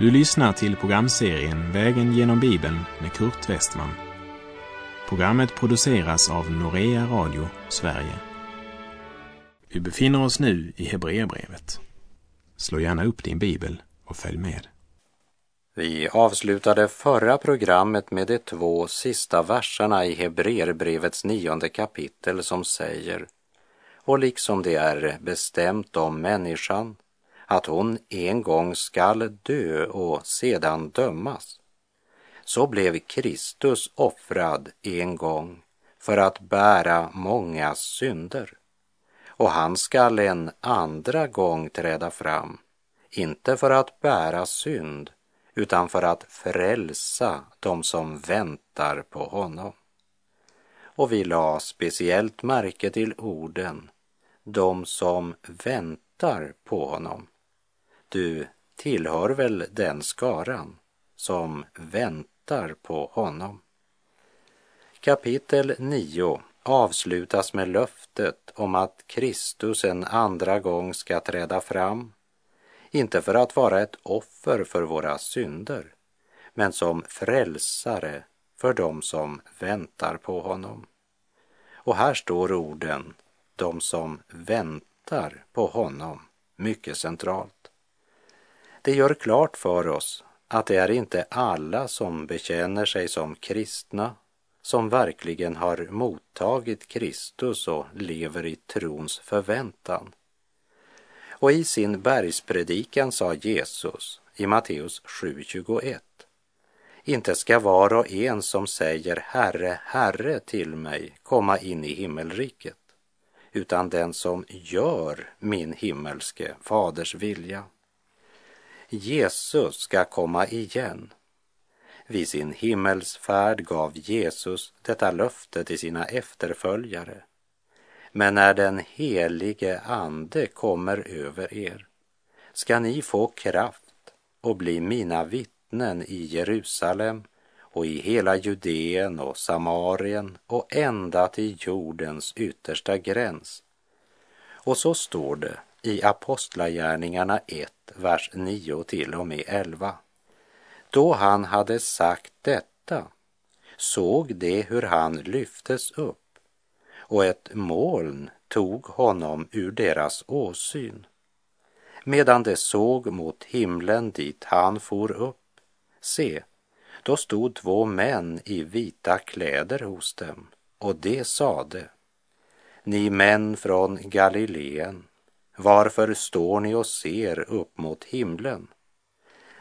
Du lyssnar till programserien Vägen genom Bibeln med Kurt Westman. Programmet produceras av Norea Radio Sverige. Vi befinner oss nu i Hebreerbrevet. Slå gärna upp din bibel och följ med. Vi avslutade förra programmet med de två sista verserna i Hebreerbrevets nionde kapitel som säger och liksom det är bestämt om människan att hon en gång skall dö och sedan dömas, så blev Kristus offrad en gång för att bära många synder. Och han skall en andra gång träda fram, inte för att bära synd, utan för att frälsa dem som väntar på honom. Och vi la speciellt märke till orden de som väntar på honom. Du tillhör väl den skaran som väntar på honom. Kapitel 9 avslutas med löftet om att Kristus en andra gång ska träda fram, inte för att vara ett offer för våra synder, men som frälsare för dem som väntar på honom. Och här står orden de som väntar på honom mycket centralt. Det gör klart för oss att det är inte alla som bekänner sig som kristna som verkligen har mottagit Kristus och lever i trons förväntan. Och i sin bergspredikan sa Jesus i Matteus 7.21 inte ska var och en som säger Herre, Herre till mig komma in i himmelriket utan den som gör min himmelske faders vilja. Jesus ska komma igen. Vid sin himmelsfärd gav Jesus detta löfte till sina efterföljare. Men när den helige Ande kommer över er ska ni få kraft och bli mina vittnen i Jerusalem och i hela Judeen och Samarien och ända till jordens yttersta gräns. Och så står det i Apostlagärningarna 1, vers 9 till och med 11. Då han hade sagt detta såg de hur han lyftes upp och ett moln tog honom ur deras åsyn. Medan de såg mot himlen dit han for upp, se, då stod två män i vita kläder hos dem och de sade Ni män från Galileen, varför står ni och ser upp mot himlen?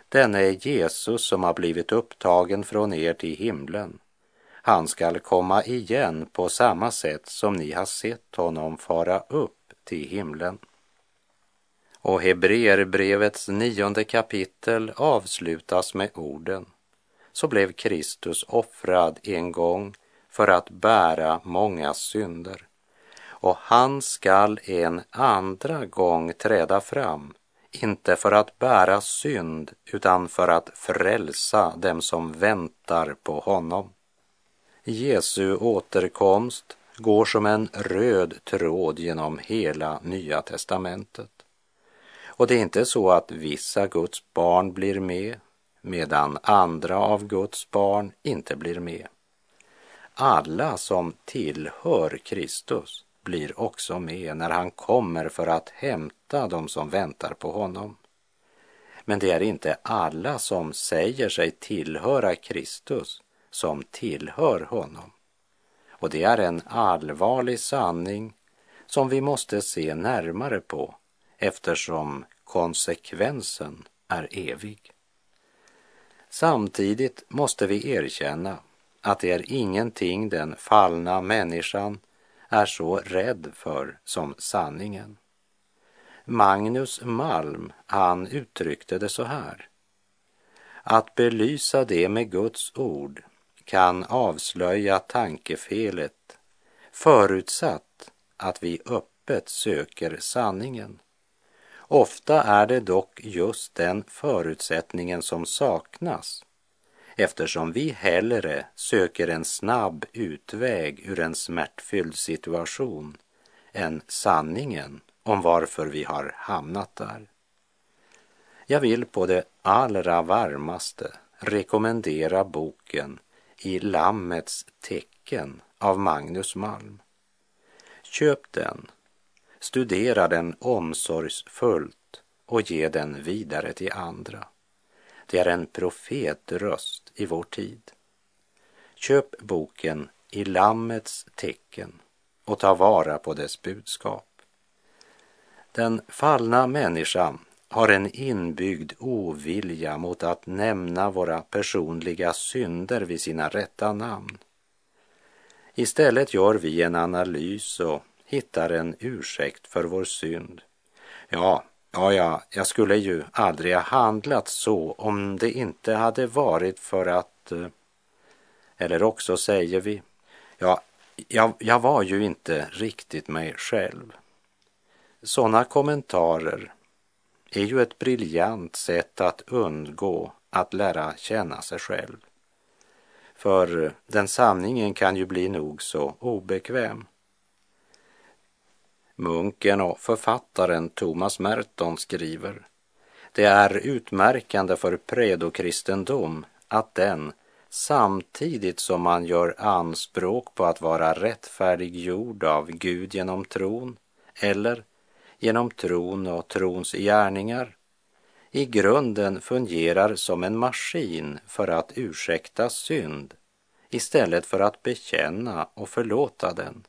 Denne är Jesus som har blivit upptagen från er till himlen. Han skall komma igen på samma sätt som ni har sett honom fara upp till himlen. Och Hebreerbrevets nionde kapitel avslutas med orden så blev Kristus offrad en gång för att bära många synder. Och han skall en andra gång träda fram, inte för att bära synd, utan för att frälsa dem som väntar på honom. Jesu återkomst går som en röd tråd genom hela Nya testamentet. Och det är inte så att vissa Guds barn blir med medan andra av Guds barn inte blir med. Alla som tillhör Kristus blir också med när han kommer för att hämta dem som väntar på honom. Men det är inte alla som säger sig tillhöra Kristus som tillhör honom. Och det är en allvarlig sanning som vi måste se närmare på eftersom konsekvensen är evig. Samtidigt måste vi erkänna att det är ingenting den fallna människan är så rädd för som sanningen. Magnus Malm, han uttryckte det så här. Att belysa det med Guds ord kan avslöja tankefelet förutsatt att vi öppet söker sanningen. Ofta är det dock just den förutsättningen som saknas eftersom vi hellre söker en snabb utväg ur en smärtfylld situation än sanningen om varför vi har hamnat där. Jag vill på det allra varmaste rekommendera boken I Lammets tecken av Magnus Malm. Köp den, studera den omsorgsfullt och ge den vidare till andra. Det är en profetröst i vår tid. Köp boken I Lammets tecken och ta vara på dess budskap. Den fallna människan har en inbyggd ovilja mot att nämna våra personliga synder vid sina rätta namn. Istället gör vi en analys och hittar en ursäkt för vår synd. Ja, ja, ja, jag skulle ju aldrig ha handlat så om det inte hade varit för att... Eh, eller också säger vi, ja, jag, jag var ju inte riktigt mig själv. Sådana kommentarer är ju ett briljant sätt att undgå att lära känna sig själv. För den sanningen kan ju bli nog så obekväm. Munken och författaren Thomas Merton skriver Det är utmärkande för predokristendom att den samtidigt som man gör anspråk på att vara rättfärdiggjord av Gud genom tron eller genom tron och trons gärningar i grunden fungerar som en maskin för att ursäkta synd istället för att bekänna och förlåta den.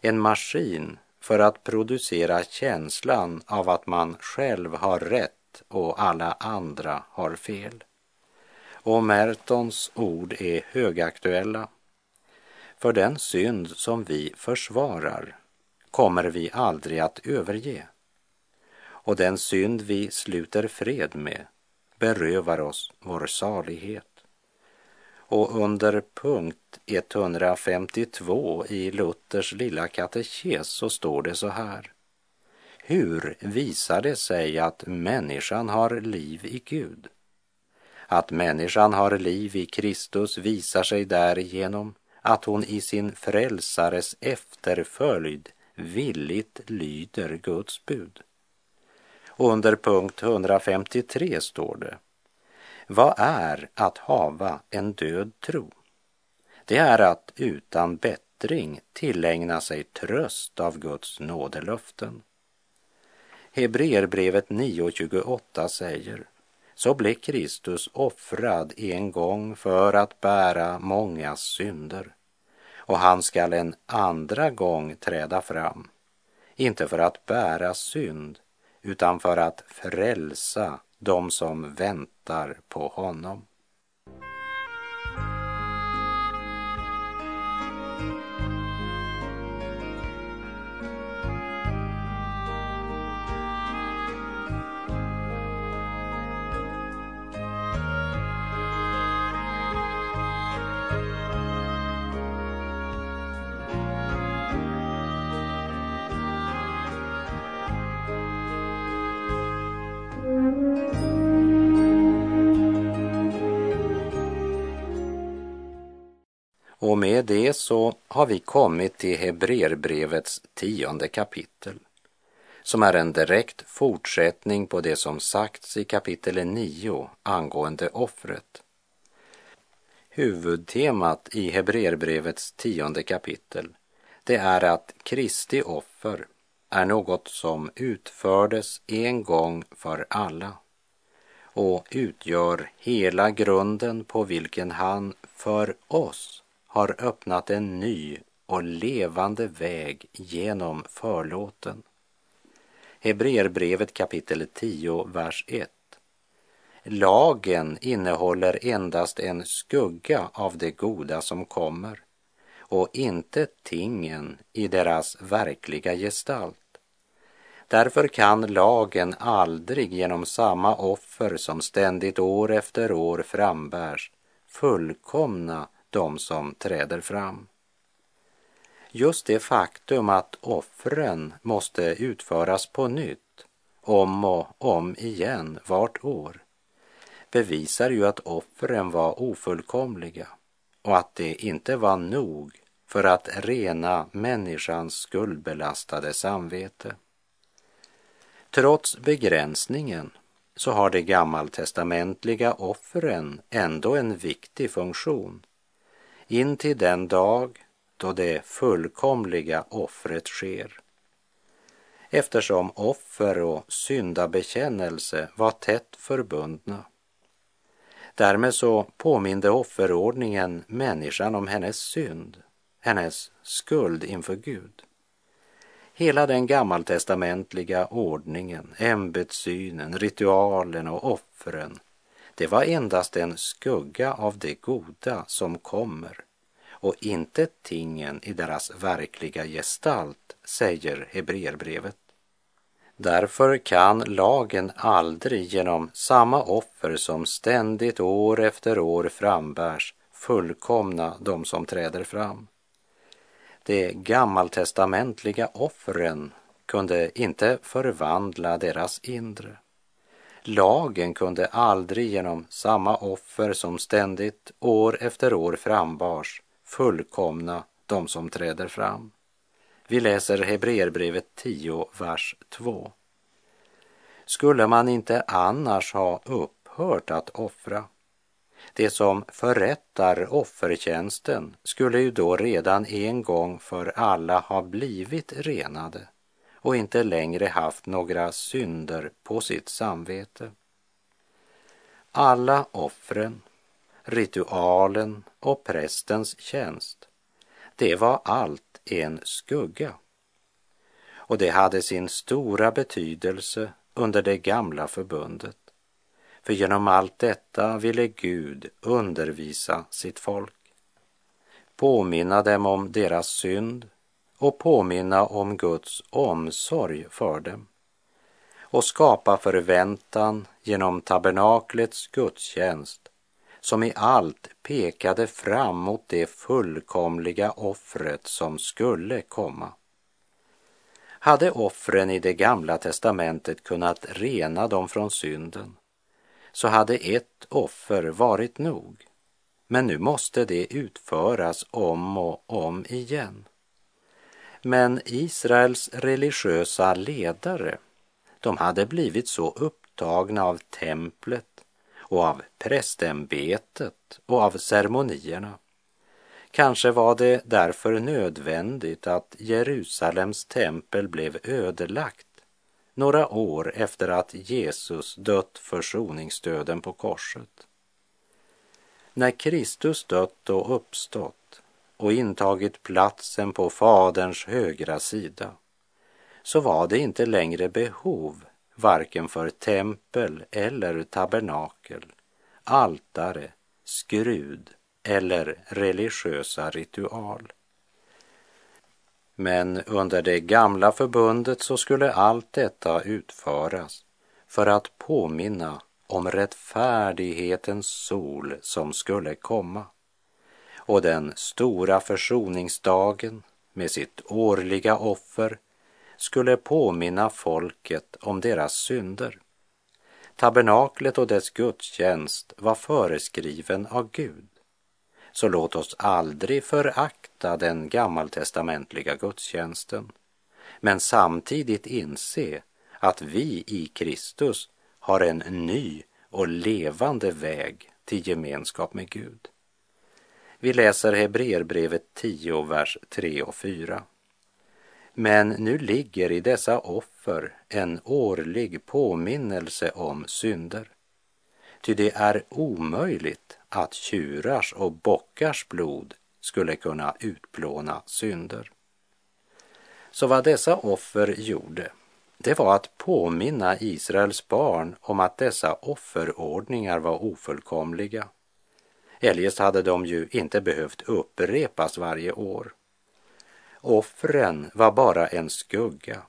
En maskin för att producera känslan av att man själv har rätt och alla andra har fel. Och Mertons ord är högaktuella. För den synd som vi försvarar kommer vi aldrig att överge. Och den synd vi sluter fred med berövar oss vår salighet. Och under punkt 152 i Luthers lilla katekes så står det så här. Hur visar det sig att människan har liv i Gud? Att människan har liv i Kristus visar sig därigenom att hon i sin frälsares efterföljd villigt lyder Guds bud. Och under punkt 153 står det vad är att hava en död tro? Det är att utan bättring tillägna sig tröst av Guds nådelöften. Hebreerbrevet 9.28 säger så blev Kristus offrad en gång för att bära många synder och han skall en andra gång träda fram, inte för att bära synd, utan för att frälsa de som väntar på honom. Och med det så har vi kommit till Hebreerbrevets tionde kapitel som är en direkt fortsättning på det som sagts i kapitel 9 angående offret. Huvudtemat i Hebreerbrevets tionde kapitel det är att Kristi offer är något som utfördes en gång för alla och utgör hela grunden på vilken han för oss har öppnat en ny och levande väg genom förlåten. Hebreerbrevet kapitel 10, vers 1. Lagen innehåller endast en skugga av det goda som kommer och inte tingen i deras verkliga gestalt. Därför kan lagen aldrig genom samma offer som ständigt år efter år frambärs fullkomna de som träder fram. Just det faktum att offren måste utföras på nytt, om och om igen vart år, bevisar ju att offren var ofullkomliga och att det inte var nog för att rena människans skuldbelastade samvete. Trots begränsningen så har de gammaltestamentliga offren ändå en viktig funktion in till den dag då det fullkomliga offret sker. Eftersom offer och syndabekännelse var tätt förbundna. Därmed så påminde offerordningen människan om hennes synd, hennes skuld inför Gud. Hela den gammaltestamentliga ordningen, ämbetssynen, ritualen och offren, det var endast en skugga av det goda som kommer och inte tingen i deras verkliga gestalt, säger Hebreerbrevet. Därför kan lagen aldrig genom samma offer som ständigt år efter år frambärs fullkomna de som träder fram. De gammaltestamentliga offren kunde inte förvandla deras inre. Lagen kunde aldrig genom samma offer som ständigt år efter år frambars fullkomna de som träder fram. Vi läser Hebreerbrevet 10, vers 2. Skulle man inte annars ha upphört att offra? Det som förrättar offertjänsten skulle ju då redan en gång för alla ha blivit renade och inte längre haft några synder på sitt samvete. Alla offren, ritualen och prästens tjänst, det var allt en skugga. Och det hade sin stora betydelse under det gamla förbundet. För genom allt detta ville Gud undervisa sitt folk, påminna dem om deras synd och påminna om Guds omsorg för dem och skapa förväntan genom tabernaklets gudstjänst som i allt pekade fram mot det fullkomliga offret som skulle komma. Hade offren i det gamla testamentet kunnat rena dem från synden så hade ett offer varit nog. Men nu måste det utföras om och om igen. Men Israels religiösa ledare, de hade blivit så upptagna av templet och av prästämbetet och av ceremonierna. Kanske var det därför nödvändigt att Jerusalems tempel blev ödelagt några år efter att Jesus dött försoningsdöden på korset. När Kristus dött och uppstått och intagit platsen på Faderns högra sida så var det inte längre behov varken för tempel eller tabernakel, altare, skrud eller religiösa ritual. Men under det gamla förbundet så skulle allt detta utföras för att påminna om rättfärdighetens sol som skulle komma och den stora försoningsdagen med sitt årliga offer skulle påminna folket om deras synder. Tabernaklet och dess gudstjänst var föreskriven av Gud. Så låt oss aldrig förakta den gammaltestamentliga gudstjänsten, men samtidigt inse att vi i Kristus har en ny och levande väg till gemenskap med Gud. Vi läser Hebreerbrevet 10, vers 3 och 4. Men nu ligger i dessa offer en årlig påminnelse om synder. Ty det är omöjligt att tjurars och bockars blod skulle kunna utplåna synder. Så vad dessa offer gjorde, det var att påminna Israels barn om att dessa offerordningar var ofullkomliga. Eljest hade de ju inte behövt upprepas varje år. Offren var bara en skugga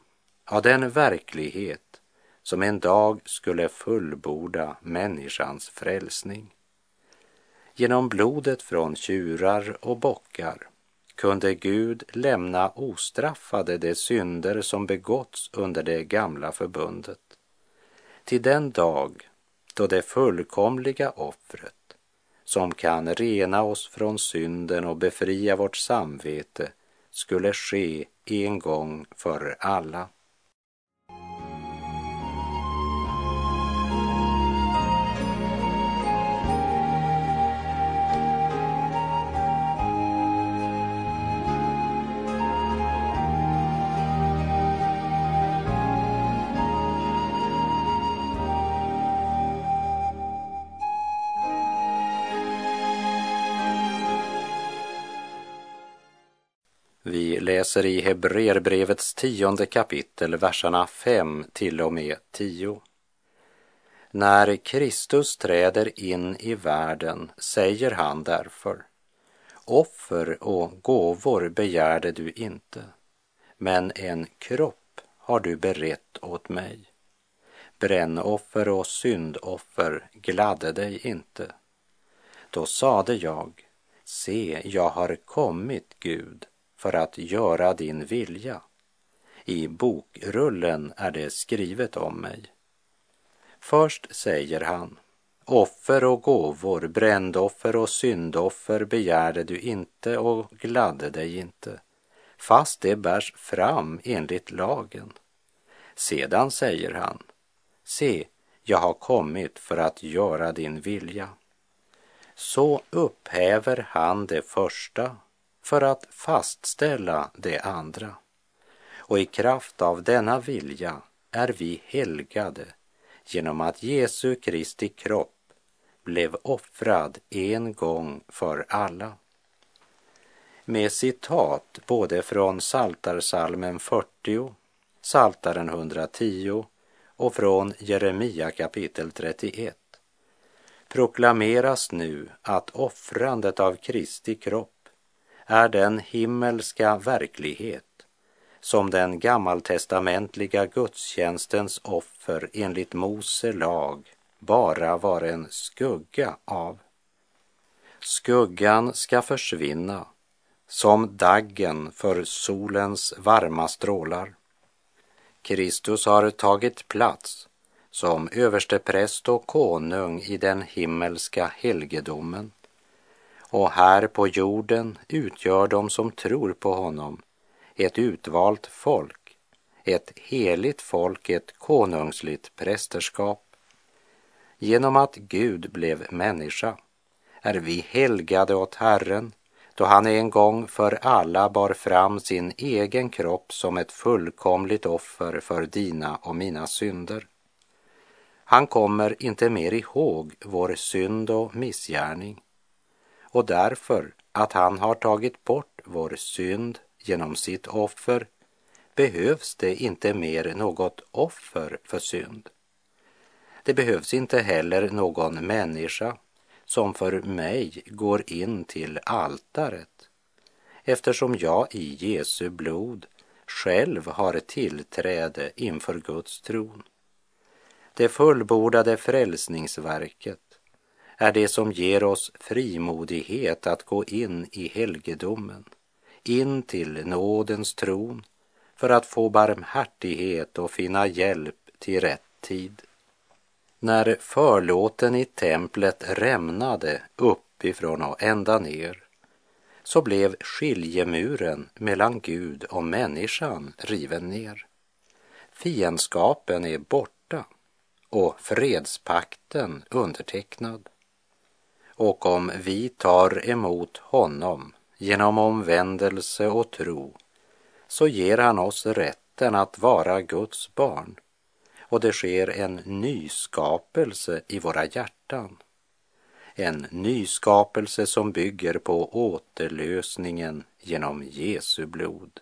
av den verklighet som en dag skulle fullborda människans frälsning. Genom blodet från tjurar och bockar kunde Gud lämna ostraffade de synder som begåtts under det gamla förbundet. Till den dag då det fullkomliga offret som kan rena oss från synden och befria vårt samvete skulle ske en gång för alla. Vi läser i Hebreerbrevets tionde kapitel, verserna 5 till och med 10. När Kristus träder in i världen säger han därför Offer och gåvor begärde du inte, men en kropp har du berett åt mig. Brännoffer och syndoffer gladde dig inte. Då sade jag, se, jag har kommit, Gud, för att göra din vilja. I bokrullen är det skrivet om mig. Först säger han, offer och gåvor, brändoffer och syndoffer begärde du inte och gladde dig inte, fast det bärs fram enligt lagen. Sedan säger han, se, jag har kommit för att göra din vilja. Så upphäver han det första för att fastställa det andra. Och i kraft av denna vilja är vi helgade genom att Jesu Kristi kropp blev offrad en gång för alla. Med citat både från Saltarsalmen 40, Saltaren 110 och från Jeremia kapitel 31 proklameras nu att offrandet av Kristi kropp är den himmelska verklighet som den gammaltestamentliga gudstjänstens offer enligt Mose lag bara var en skugga av. Skuggan ska försvinna som daggen för solens varma strålar. Kristus har tagit plats som överstepräst och konung i den himmelska helgedomen. Och här på jorden utgör de som tror på honom ett utvalt folk, ett heligt folk, ett konungsligt prästerskap. Genom att Gud blev människa är vi helgade åt Herren då han en gång för alla bar fram sin egen kropp som ett fullkomligt offer för dina och mina synder. Han kommer inte mer ihåg vår synd och missgärning och därför att han har tagit bort vår synd genom sitt offer behövs det inte mer något offer för synd. Det behövs inte heller någon människa som för mig går in till altaret eftersom jag i Jesu blod själv har tillträde inför Guds tron. Det fullbordade frälsningsverket är det som ger oss frimodighet att gå in i helgedomen, in till nådens tron för att få barmhärtighet och finna hjälp till rätt tid. När förlåten i templet rämnade uppifrån och ända ner så blev skiljemuren mellan Gud och människan riven ner. Fiendskapen är borta och fredspakten undertecknad. Och om vi tar emot honom genom omvändelse och tro så ger han oss rätten att vara Guds barn och det sker en nyskapelse i våra hjärtan. En nyskapelse som bygger på återlösningen genom Jesu blod.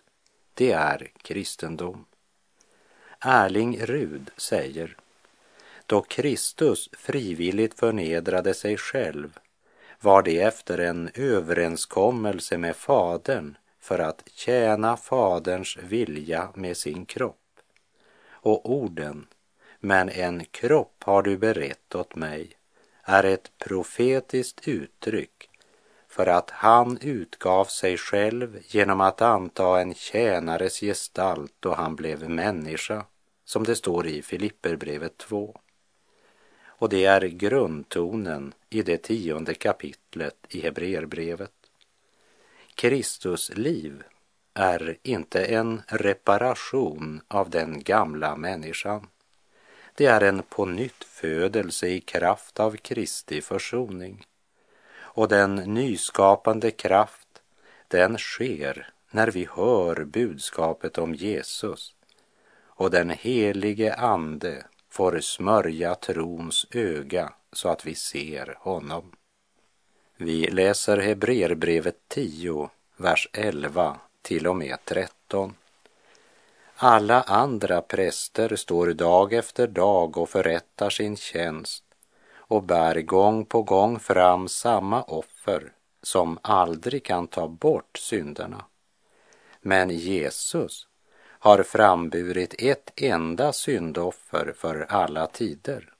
Det är kristendom. Erling Rud säger då Kristus frivilligt förnedrade sig själv var det efter en överenskommelse med Fadern för att tjäna Faderns vilja med sin kropp. Och orden men en kropp har du berett åt mig, är ett profetiskt uttryck för att han utgav sig själv genom att anta en tjänares gestalt då han blev människa, som det står i Filipperbrevet 2. Och det är grundtonen i det tionde kapitlet i Hebreerbrevet. Kristus liv är inte en reparation av den gamla människan det är en på nytt födelse i kraft av Kristi försoning. Och den nyskapande kraft, den sker när vi hör budskapet om Jesus och den helige Ande får smörja trons öga så att vi ser honom. Vi läser Hebreerbrevet 10, vers 11 till och med 13. Alla andra präster står dag efter dag och förrättar sin tjänst och bär gång på gång fram samma offer som aldrig kan ta bort synderna. Men Jesus har framburit ett enda syndoffer för alla tider.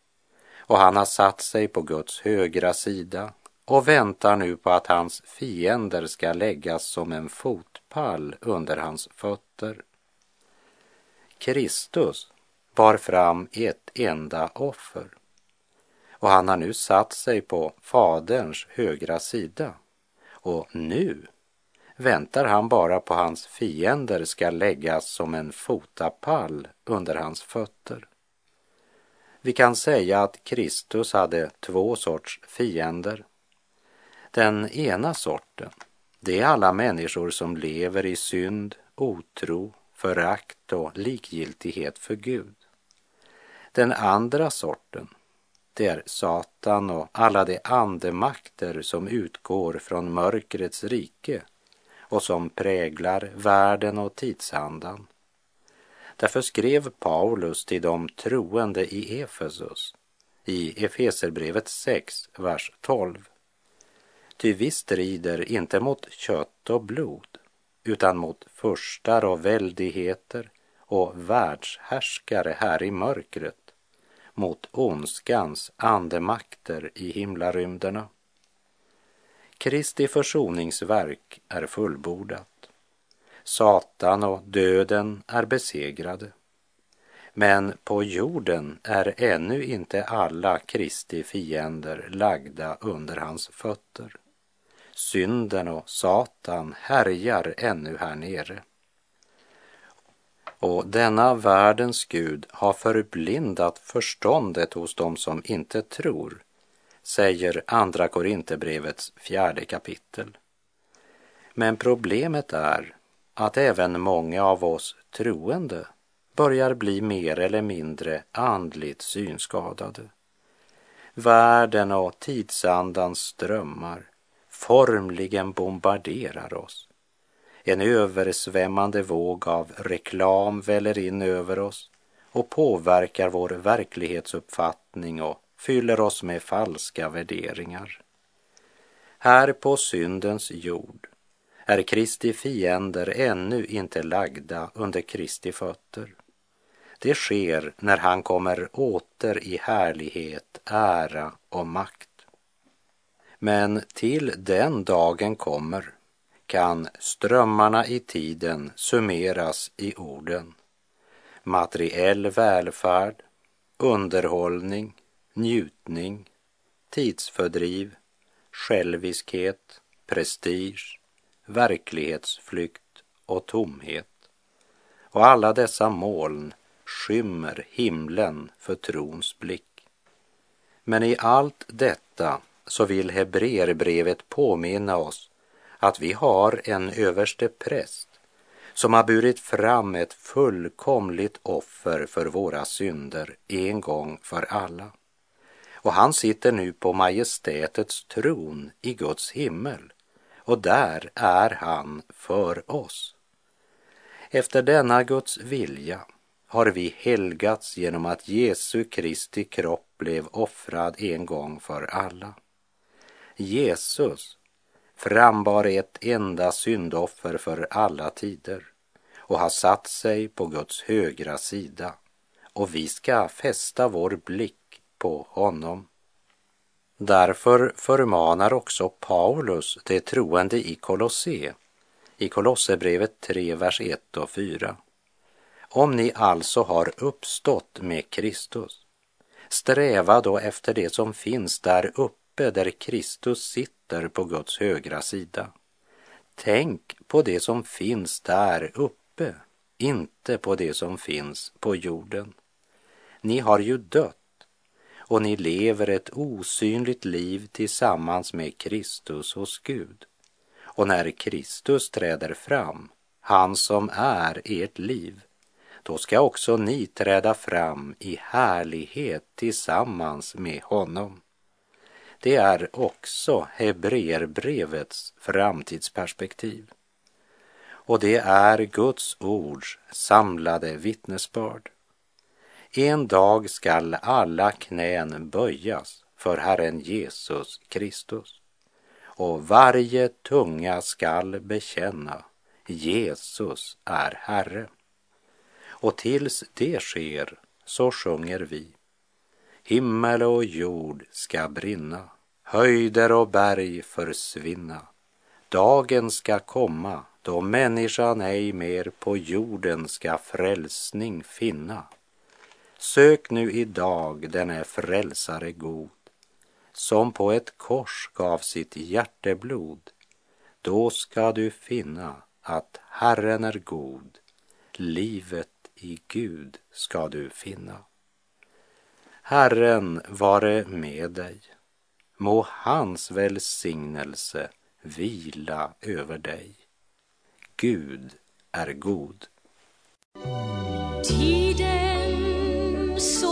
Och han har satt sig på Guds högra sida och väntar nu på att hans fiender ska läggas som en fotpall under hans fötter. Kristus bar fram ett enda offer. Och han har nu satt sig på Faderns högra sida. Och nu väntar han bara på hans fiender ska läggas som en fotapall under hans fötter. Vi kan säga att Kristus hade två sorts fiender. Den ena sorten, det är alla människor som lever i synd, otro, förakt och likgiltighet för Gud. Den andra sorten, det är Satan och alla de andemakter som utgår från mörkrets rike och som präglar världen och tidsandan. Därför skrev Paulus till de troende i Efesus i Efeserbrevet 6, vers 12. Ty vi strider inte mot kött och blod, utan mot furstar och väldigheter och världshärskare här i mörkret, mot ondskans andemakter i himlarymderna. Kristi försoningsverk är fullbordat. Satan och döden är besegrade. Men på jorden är ännu inte alla Kristi fiender lagda under hans fötter. Synden och Satan härjar ännu här nere. Och denna världens Gud har förblindat förståndet hos dem som inte tror säger Andra Korinthierbrevets fjärde kapitel. Men problemet är att även många av oss troende börjar bli mer eller mindre andligt synskadade. Världen och tidsandans strömmar formligen bombarderar oss. En översvämmande våg av reklam väller in över oss och påverkar vår verklighetsuppfattning och fyller oss med falska värderingar. Här på syndens jord är Kristi fiender ännu inte lagda under Kristi fötter. Det sker när han kommer åter i härlighet, ära och makt. Men till den dagen kommer kan strömmarna i tiden summeras i orden materiell välfärd, underhållning, njutning, tidsfördriv, själviskhet, prestige, verklighetsflykt och tomhet. Och alla dessa moln skymmer himlen för trons blick. Men i allt detta så vill Hebreerbrevet påminna oss att vi har en överste präst som har burit fram ett fullkomligt offer för våra synder en gång för alla och han sitter nu på majestätets tron i Guds himmel och där är han för oss. Efter denna Guds vilja har vi helgats genom att Jesu Kristi kropp blev offrad en gång för alla. Jesus frambar ett enda syndoffer för alla tider och har satt sig på Guds högra sida och vi ska fästa vår blick på honom. Därför förmanar också Paulus de troende i Kolosse, i Kolosserbrevet 3, vers 1 och 4. Om ni alltså har uppstått med Kristus, sträva då efter det som finns där uppe där Kristus sitter på Guds högra sida. Tänk på det som finns där uppe, inte på det som finns på jorden. Ni har ju dött och ni lever ett osynligt liv tillsammans med Kristus hos Gud. Och när Kristus träder fram, han som är ert liv, då ska också ni träda fram i härlighet tillsammans med honom. Det är också Hebreerbrevets framtidsperspektiv. och det är Guds ords samlade vittnesbörd. En dag skall alla knän böjas för Herren Jesus Kristus och varje tunga skall bekänna Jesus är Herre. Och tills det sker så sjunger vi. Himmel och jord ska brinna, höjder och berg försvinna. Dagen ska komma då människan ej mer på jorden ska frälsning finna. Sök nu idag denne frälsare god, som på ett kors gav sitt hjärteblod. Då ska du finna att Herren är god, livet i Gud ska du finna. Herren vare med dig. Må hans välsignelse vila över dig. Gud är god. Tiden så